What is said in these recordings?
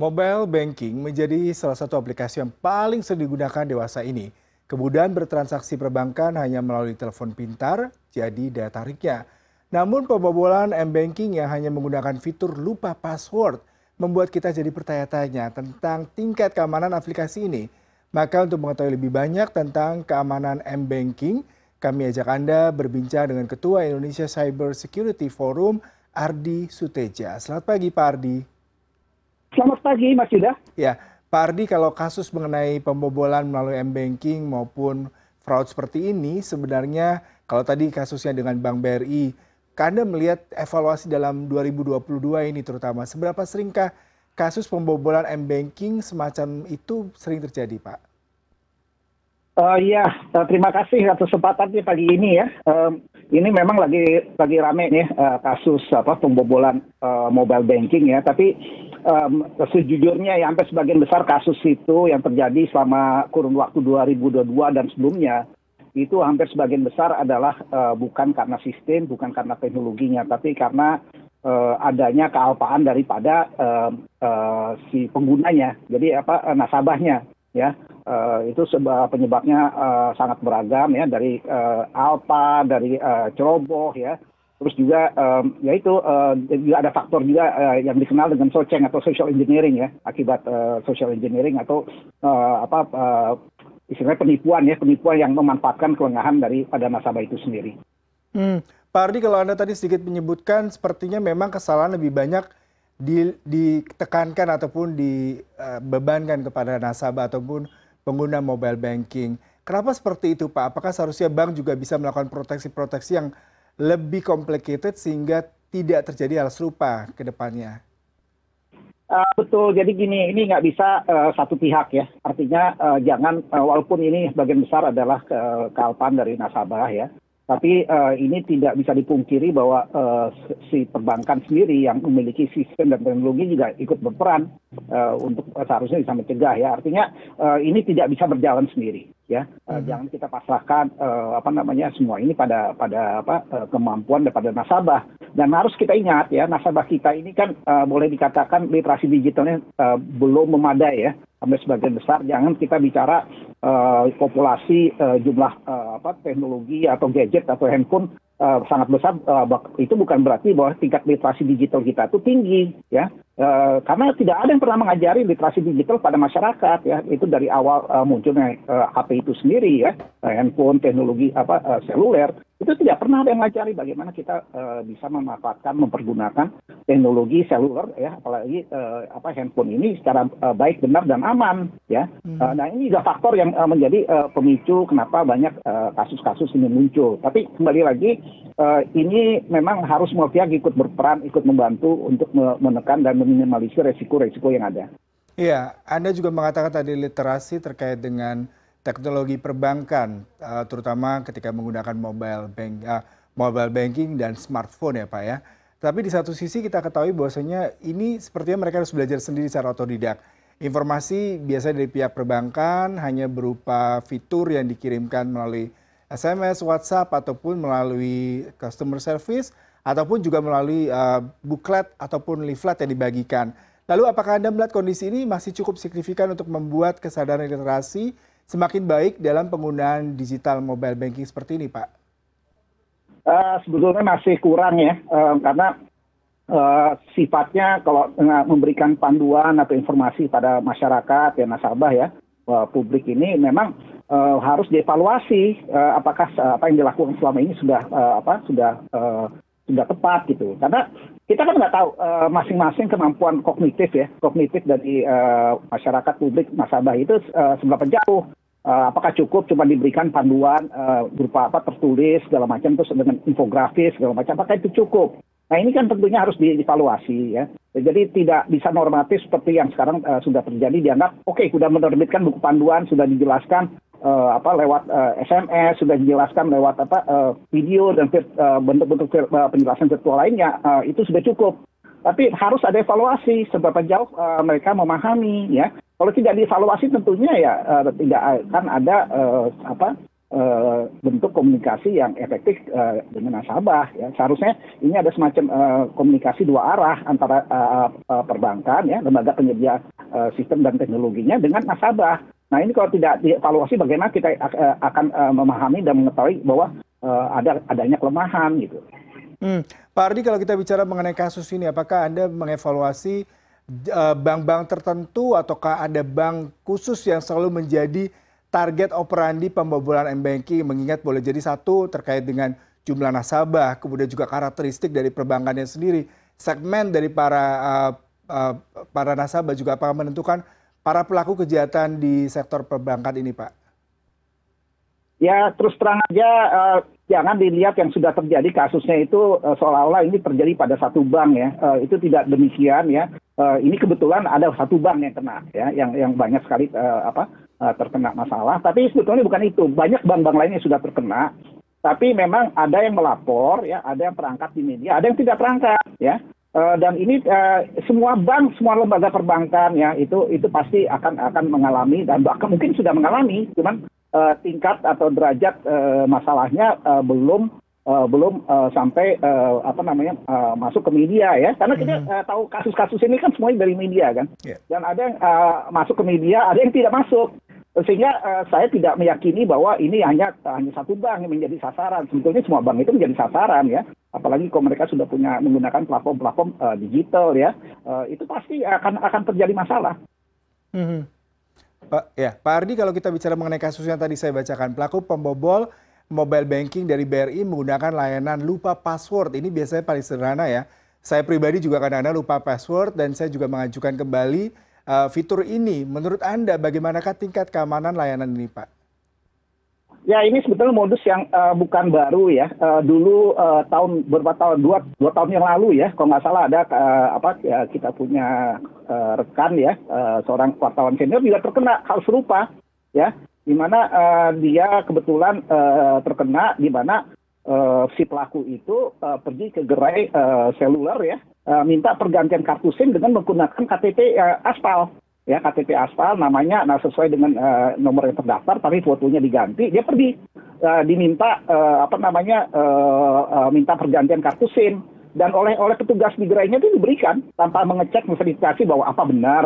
Mobile banking menjadi salah satu aplikasi yang paling sering digunakan dewasa ini. Kemudahan bertransaksi perbankan hanya melalui telepon pintar, jadi daya tariknya. Namun pembobolan M-Banking yang hanya menggunakan fitur lupa password membuat kita jadi bertanya-tanya tentang tingkat keamanan aplikasi ini. Maka untuk mengetahui lebih banyak tentang keamanan M-Banking, kami ajak Anda berbincang dengan Ketua Indonesia Cyber Security Forum, Ardi Suteja. Selamat pagi Pak Ardi. Selamat pagi Mas Yuda. Ya, Pak Ardi kalau kasus mengenai pembobolan melalui M-Banking maupun fraud seperti ini sebenarnya kalau tadi kasusnya dengan Bank BRI anda melihat evaluasi dalam 2022 ini terutama, seberapa seringkah kasus pembobolan M-Banking semacam itu sering terjadi, Pak? Uh, ya, uh, terima kasih atas kesempatannya pagi ini ya. Uh, ini memang lagi lagi rame nih uh, kasus apa pembobolan uh, mobile banking ya. Tapi um, sejujurnya ya sampai sebagian besar kasus itu yang terjadi selama kurun waktu 2022 dan sebelumnya itu hampir sebagian besar adalah uh, bukan karena sistem, bukan karena teknologinya, tapi karena uh, adanya kealpaan daripada uh, uh, si penggunanya. Jadi apa uh, nasabahnya ya. Uh, itu sebab penyebabnya uh, sangat beragam ya dari uh, alpa, dari uh, ceroboh ya. Terus juga um, ya itu uh, juga ada faktor juga uh, yang dikenal dengan soceng atau social engineering ya akibat uh, social engineering atau uh, apa uh, istilahnya penipuan ya, penipuan yang memanfaatkan kelengahan daripada nasabah itu sendiri. Hmm. Pak Ardi, kalau Anda tadi sedikit menyebutkan sepertinya memang kesalahan lebih banyak di, ditekankan ataupun dibebankan kepada nasabah ataupun pengguna mobile banking. Kenapa seperti itu Pak? Apakah seharusnya bank juga bisa melakukan proteksi-proteksi yang lebih complicated sehingga tidak terjadi hal serupa ke depannya? Uh, betul, jadi gini, ini nggak bisa uh, satu pihak ya. Artinya uh, jangan, uh, walaupun ini sebagian besar adalah uh, kealpan dari nasabah ya, tapi uh, ini tidak bisa dipungkiri bahwa uh, si perbankan sendiri yang memiliki sistem dan teknologi juga ikut berperan uh, untuk uh, seharusnya bisa mencegah ya. Artinya uh, ini tidak bisa berjalan sendiri ya uh, hmm. jangan kita pasrahkan uh, apa namanya semua ini pada pada apa uh, kemampuan daripada nasabah dan harus kita ingat ya nasabah kita ini kan uh, boleh dikatakan literasi digitalnya uh, belum memadai ya sampai sebagian besar jangan kita bicara uh, populasi uh, jumlah uh, apa teknologi atau gadget atau handphone uh, sangat besar uh, itu bukan berarti bahwa tingkat literasi digital kita itu tinggi ya. Uh, karena tidak ada yang pernah mengajari literasi digital pada masyarakat ya. Itu dari awal uh, munculnya uh, HP itu sendiri ya. Uh, handphone teknologi apa uh, seluler itu tidak pernah ada yang mengajari bagaimana kita uh, bisa memanfaatkan mempergunakan teknologi seluler ya apalagi uh, apa handphone ini secara uh, baik benar dan aman ya hmm. uh, nah ini juga faktor yang uh, menjadi uh, pemicu kenapa banyak kasus-kasus uh, ini muncul tapi kembali lagi uh, ini memang harus semua pihak ikut berperan ikut membantu untuk menekan dan meminimalisir resiko-resiko yang ada. Iya, Anda juga mengatakan tadi literasi terkait dengan teknologi perbankan, uh, terutama ketika menggunakan uh, mobile banking dan smartphone ya Pak ya. Tapi di satu sisi kita ketahui bahwasanya ini sepertinya mereka harus belajar sendiri secara otodidak. Informasi biasanya dari pihak perbankan hanya berupa fitur yang dikirimkan melalui SMS, WhatsApp ataupun melalui customer service ataupun juga melalui uh, buklet ataupun leaflet yang dibagikan. Lalu apakah Anda melihat kondisi ini masih cukup signifikan untuk membuat kesadaran literasi semakin baik dalam penggunaan digital mobile banking seperti ini, Pak? Uh, sebetulnya masih kurang ya, uh, karena uh, sifatnya kalau uh, memberikan panduan atau informasi pada masyarakat ya nasabah ya uh, publik ini memang uh, harus dievaluasi uh, apakah uh, apa yang dilakukan selama ini sudah uh, apa sudah uh, sudah tepat gitu karena kita kan nggak tahu masing-masing uh, kemampuan kognitif ya kognitif dari uh, masyarakat publik nasabah itu uh, seberapa jauh Uh, apakah cukup cuma diberikan panduan uh, berupa apa tertulis segala macam terus dengan infografis segala macam apakah itu cukup? Nah ini kan tentunya harus dievaluasi ya. Jadi tidak bisa normatif seperti yang sekarang uh, sudah terjadi dianggap oke okay, sudah menerbitkan buku panduan sudah dijelaskan uh, apa lewat uh, SMS sudah dijelaskan lewat apa uh, video dan bentuk-bentuk uh, penjelasan virtual lainnya uh, itu sudah cukup. Tapi harus ada evaluasi seberapa jauh uh, mereka memahami ya kalau tidak dievaluasi tentunya ya uh, tidak akan ada uh, apa uh, bentuk komunikasi yang efektif uh, dengan nasabah. Ya. Seharusnya ini ada semacam uh, komunikasi dua arah antara uh, uh, perbankan, ya, lembaga penyedia uh, sistem dan teknologinya dengan nasabah. Nah ini kalau tidak dievaluasi bagaimana kita akan memahami dan mengetahui bahwa ada adanya kelemahan gitu. Hmm. Pak Ardi kalau kita bicara mengenai kasus ini, apakah Anda mengevaluasi bank-bank tertentu ataukah ada bank khusus yang selalu menjadi target operandi pembobolan m-banking mengingat boleh jadi satu terkait dengan jumlah nasabah, kemudian juga karakteristik dari perbankannya sendiri, segmen dari para uh, uh, para nasabah juga apakah menentukan para pelaku kejahatan di sektor perbankan ini, Pak? Ya terus terang aja uh, jangan dilihat yang sudah terjadi kasusnya itu uh, seolah-olah ini terjadi pada satu bank ya. Uh, itu tidak demikian ya. Uh, ini kebetulan ada satu bank yang kena ya, yang yang banyak sekali uh, apa uh, terkena masalah. Tapi sebetulnya bukan itu. Banyak bank-bank lain yang sudah terkena. Tapi memang ada yang melapor, ya, ada yang perangkat di media, ada yang tidak perangkat, ya. Uh, dan ini uh, semua bank, semua lembaga perbankan ya itu itu pasti akan akan mengalami dan bahkan mungkin sudah mengalami, cuman uh, tingkat atau derajat uh, masalahnya uh, belum uh, belum uh, sampai uh, apa namanya uh, masuk ke media ya karena kita uh, tahu kasus-kasus ini kan semuanya dari media kan yeah. dan ada yang uh, masuk ke media ada yang tidak masuk sehingga uh, saya tidak meyakini bahwa ini hanya hanya satu bank yang menjadi sasaran. Sebetulnya semua bank itu menjadi sasaran ya. Apalagi kalau mereka sudah punya menggunakan platform-platform uh, digital ya, uh, itu pasti akan akan terjadi masalah. Hmm. Pak ya, Pak Ardi kalau kita bicara mengenai kasus yang tadi saya bacakan, pelaku pembobol mobile banking dari BRI menggunakan layanan lupa password. Ini biasanya paling sederhana ya. Saya pribadi juga kadang-kadang lupa password dan saya juga mengajukan kembali uh, fitur ini. Menurut Anda bagaimanakah tingkat keamanan layanan ini, Pak? Ya ini sebetulnya modus yang uh, bukan baru ya. Uh, dulu uh, tahun beberapa tahun dua dua tahun yang lalu ya, kalau nggak salah ada uh, apa ya, kita punya uh, rekan ya, uh, seorang wartawan senior juga terkena hal serupa ya, di mana uh, dia kebetulan uh, terkena di mana uh, si pelaku itu pergi ke gerai seluler ya minta pergantian kartu SIM dengan menggunakan KTP eh, aspal. Ya KTP aspal namanya nah sesuai dengan uh, nomor yang terdaftar tapi fotonya diganti dia pergi uh, diminta uh, apa namanya uh, uh, minta pergantian kartu SIM. Dan oleh oleh petugas di gerainya itu diberikan tanpa mengecek verifikasi bahwa apa benar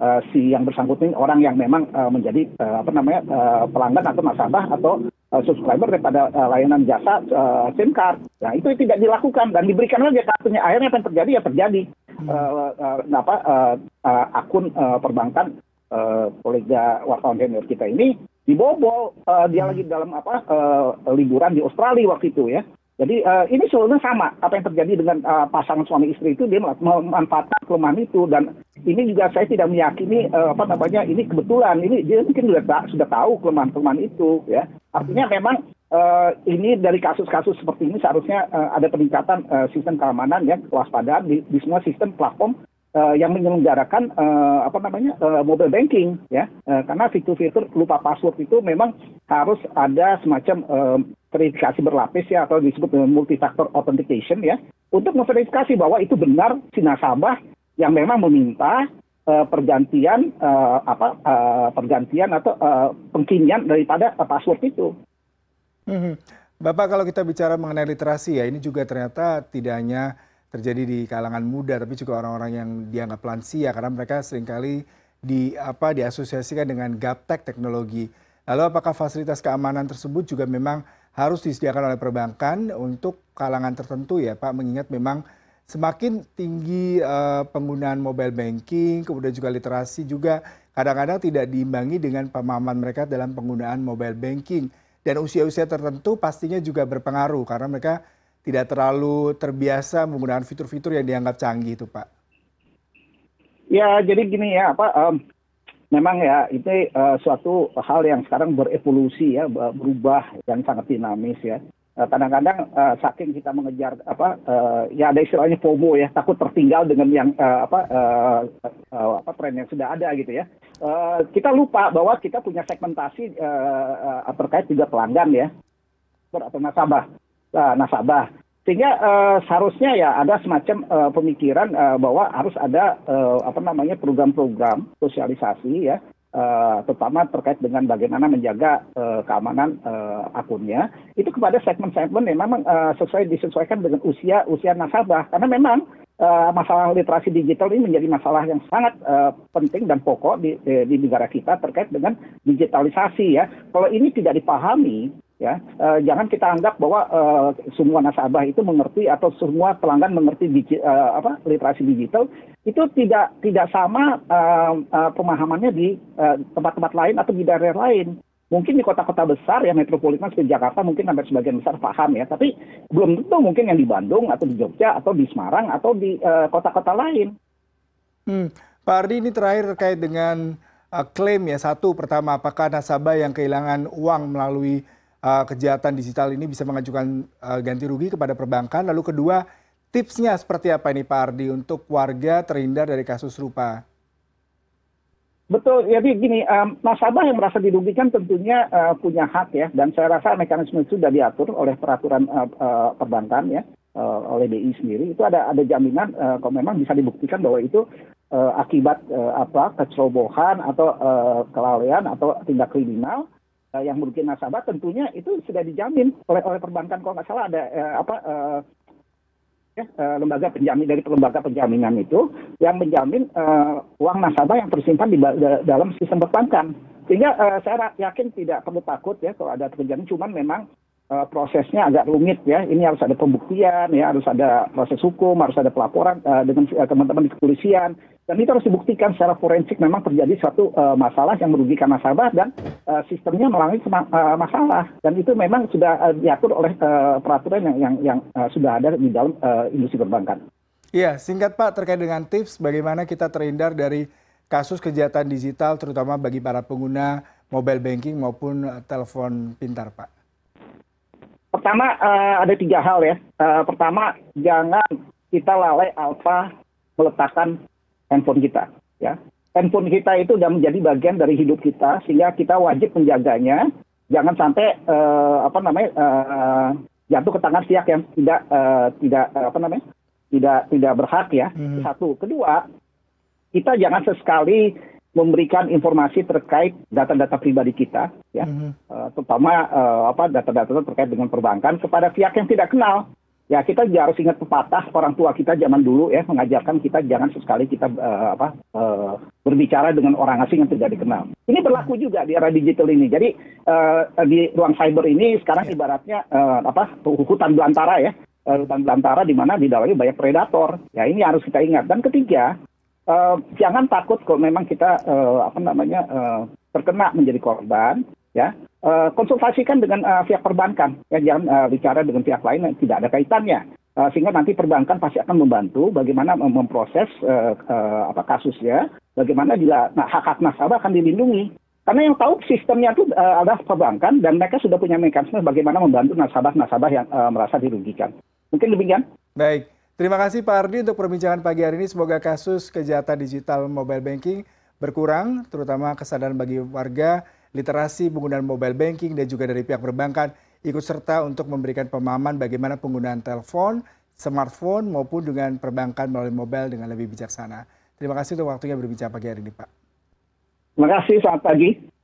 uh, si yang bersangkutan orang yang memang uh, menjadi uh, apa namanya uh, pelanggan atau nasabah atau uh, subscriber daripada uh, layanan jasa uh, SIM card. Nah itu tidak dilakukan dan diberikan aja kartunya. Akhirnya apa yang terjadi ya terjadi uh, uh, apa uh, uh, akun uh, perbankan uh, kolega wartawan senior kita ini dibobol. Uh, dia hmm. lagi dalam apa uh, liburan di Australia waktu itu ya. Jadi uh, ini sebenarnya sama apa yang terjadi dengan uh, pasangan suami istri itu dia memanfaatkan kelemahan itu. Dan ini juga saya tidak meyakini uh, apa namanya ini kebetulan. Ini dia mungkin sudah sudah tahu kelemahan-kelemahan itu ya. Artinya memang uh, ini dari kasus-kasus seperti ini seharusnya uh, ada peningkatan uh, sistem keamanan ya kewaspadaan di, di semua sistem platform uh, yang menyelenggarakan uh, apa namanya uh, mobile banking ya. Uh, karena fitur-fitur lupa password itu memang harus ada semacam uh, verifikasi berlapis ya atau disebut dengan multifactor authentication ya untuk memverifikasi bahwa itu benar si nasabah yang memang meminta uh, pergantian uh, apa uh, pergantian atau uh, pengkinian daripada uh, password itu. Hmm. Bapak kalau kita bicara mengenai literasi ya ini juga ternyata tidak hanya terjadi di kalangan muda tapi juga orang-orang yang dianggap lansia karena mereka sering kali di apa diasosiasikan dengan gaptek teknologi. Lalu apakah fasilitas keamanan tersebut juga memang harus disediakan oleh perbankan untuk kalangan tertentu ya Pak mengingat memang semakin tinggi uh, penggunaan mobile banking kemudian juga literasi juga kadang-kadang tidak diimbangi dengan pemahaman mereka dalam penggunaan mobile banking dan usia-usia tertentu pastinya juga berpengaruh karena mereka tidak terlalu terbiasa menggunakan fitur-fitur yang dianggap canggih itu Pak. Ya jadi gini ya apa um, memang ya itu uh, suatu hal yang sekarang berevolusi ya berubah dan sangat dinamis ya. Eh, kadang-kadang uh, saking kita mengejar apa uh, ya ada istilahnya FOMO ya takut tertinggal dengan yang uh, apa uh, uh, apa tren yang sudah ada gitu ya. Uh, kita lupa bahwa kita punya segmentasi uh, uh, terkait juga pelanggan ya. Atau nasabah. Uh, nasabah sehingga uh, seharusnya ya ada semacam uh, pemikiran uh, bahwa harus ada uh, apa namanya program-program sosialisasi ya uh, terutama terkait dengan bagaimana menjaga uh, keamanan uh, akunnya. Itu kepada segmen-segmen yang memang uh, sesuai disesuaikan dengan usia usia nasabah. Karena memang uh, masalah literasi digital ini menjadi masalah yang sangat uh, penting dan pokok di, di, di negara kita terkait dengan digitalisasi ya. Kalau ini tidak dipahami ya uh, jangan kita anggap bahwa uh, semua nasabah itu mengerti atau semua pelanggan mengerti digi, uh, apa literasi digital itu tidak tidak sama uh, uh, pemahamannya di tempat-tempat lain atau di daerah lain mungkin di kota-kota besar ya metropolitan seperti Jakarta mungkin hampir sebagian besar paham ya tapi belum tentu mungkin yang di Bandung atau di Jogja atau di Semarang atau di kota-kota uh, lain. Hmm. Pak Ardi ini terakhir terkait dengan klaim ya satu pertama apakah nasabah yang kehilangan uang melalui kejahatan digital ini bisa mengajukan uh, ganti rugi kepada perbankan. Lalu kedua, tipsnya seperti apa ini Pak Ardi untuk warga terhindar dari kasus serupa? Betul, jadi gini, um, nasabah yang merasa dirugikan tentunya uh, punya hak ya, dan saya rasa mekanisme itu sudah diatur oleh peraturan uh, uh, perbankan ya, uh, oleh BI sendiri. Itu ada ada jaminan uh, kalau memang bisa dibuktikan bahwa itu uh, akibat uh, apa kecerobohan atau uh, kelalaian atau tindak kriminal yang merugikan nasabah tentunya itu sudah dijamin oleh oleh perbankan. Kalau nggak salah ada uh, apa uh, ya, uh, lembaga penjamin dari lembaga penjaminan itu yang menjamin uh, uang nasabah yang tersimpan di dalam sistem perbankan. Sehingga uh, saya yakin tidak perlu takut ya kalau ada terjadi. Cuman memang uh, prosesnya agak rumit ya. Ini harus ada pembuktian ya, harus ada proses hukum, harus ada pelaporan uh, dengan teman-teman di kepolisian dan itu harus dibuktikan secara forensik memang terjadi suatu uh, masalah yang merugikan nasabah dan uh, sistemnya mengalami uh, masalah dan itu memang sudah uh, diatur oleh uh, peraturan yang yang, yang uh, sudah ada di dalam uh, industri perbankan. Iya, singkat Pak terkait dengan tips bagaimana kita terhindar dari kasus kejahatan digital terutama bagi para pengguna mobile banking maupun uh, telepon pintar, Pak. Pertama uh, ada tiga hal ya. Uh, pertama jangan kita lalai alfa meletakkan handphone kita ya. Handphone kita itu sudah menjadi bagian dari hidup kita sehingga kita wajib menjaganya. Jangan sampai uh, apa namanya uh, jatuh ke tangan pihak yang tidak uh, tidak uh, apa namanya tidak tidak berhak ya. Hmm. satu. Kedua kita jangan sesekali memberikan informasi terkait data-data pribadi kita ya. Hmm. uh, terutama uh, apa data-data terkait dengan perbankan kepada pihak yang tidak kenal ya kita harus ingat pepatah orang tua kita zaman dulu ya mengajarkan kita jangan sesekali kita uh, apa uh, berbicara dengan orang asing yang tidak dikenal. Ini berlaku juga di era digital ini. Jadi uh, di ruang cyber ini sekarang ya. ibaratnya uh, apa hutan belantara ya, uh, hutan belantara di mana di dalamnya banyak predator. Ya ini harus kita ingat. Dan ketiga, uh, jangan takut kalau memang kita uh, apa namanya uh, terkena menjadi korban ya uh, konsultasikan dengan uh, pihak perbankan. Ya jangan uh, bicara dengan pihak lain yang tidak ada kaitannya. Uh, sehingga nanti perbankan pasti akan membantu bagaimana memproses uh, uh, apa kasusnya. Bagaimana bila nah, hak hak nasabah akan dilindungi. Karena yang tahu sistemnya itu uh, adalah perbankan dan mereka sudah punya mekanisme bagaimana membantu nasabah-nasabah yang uh, merasa dirugikan. Mungkin demikian. Baik. Terima kasih Pak Ardi untuk perbincangan pagi hari ini. Semoga kasus kejahatan digital mobile banking berkurang, terutama kesadaran bagi warga literasi penggunaan mobile banking dan juga dari pihak perbankan ikut serta untuk memberikan pemahaman bagaimana penggunaan telepon, smartphone maupun dengan perbankan melalui mobile dengan lebih bijaksana. Terima kasih untuk waktunya berbicara pagi hari ini, Pak. Terima kasih, selamat pagi.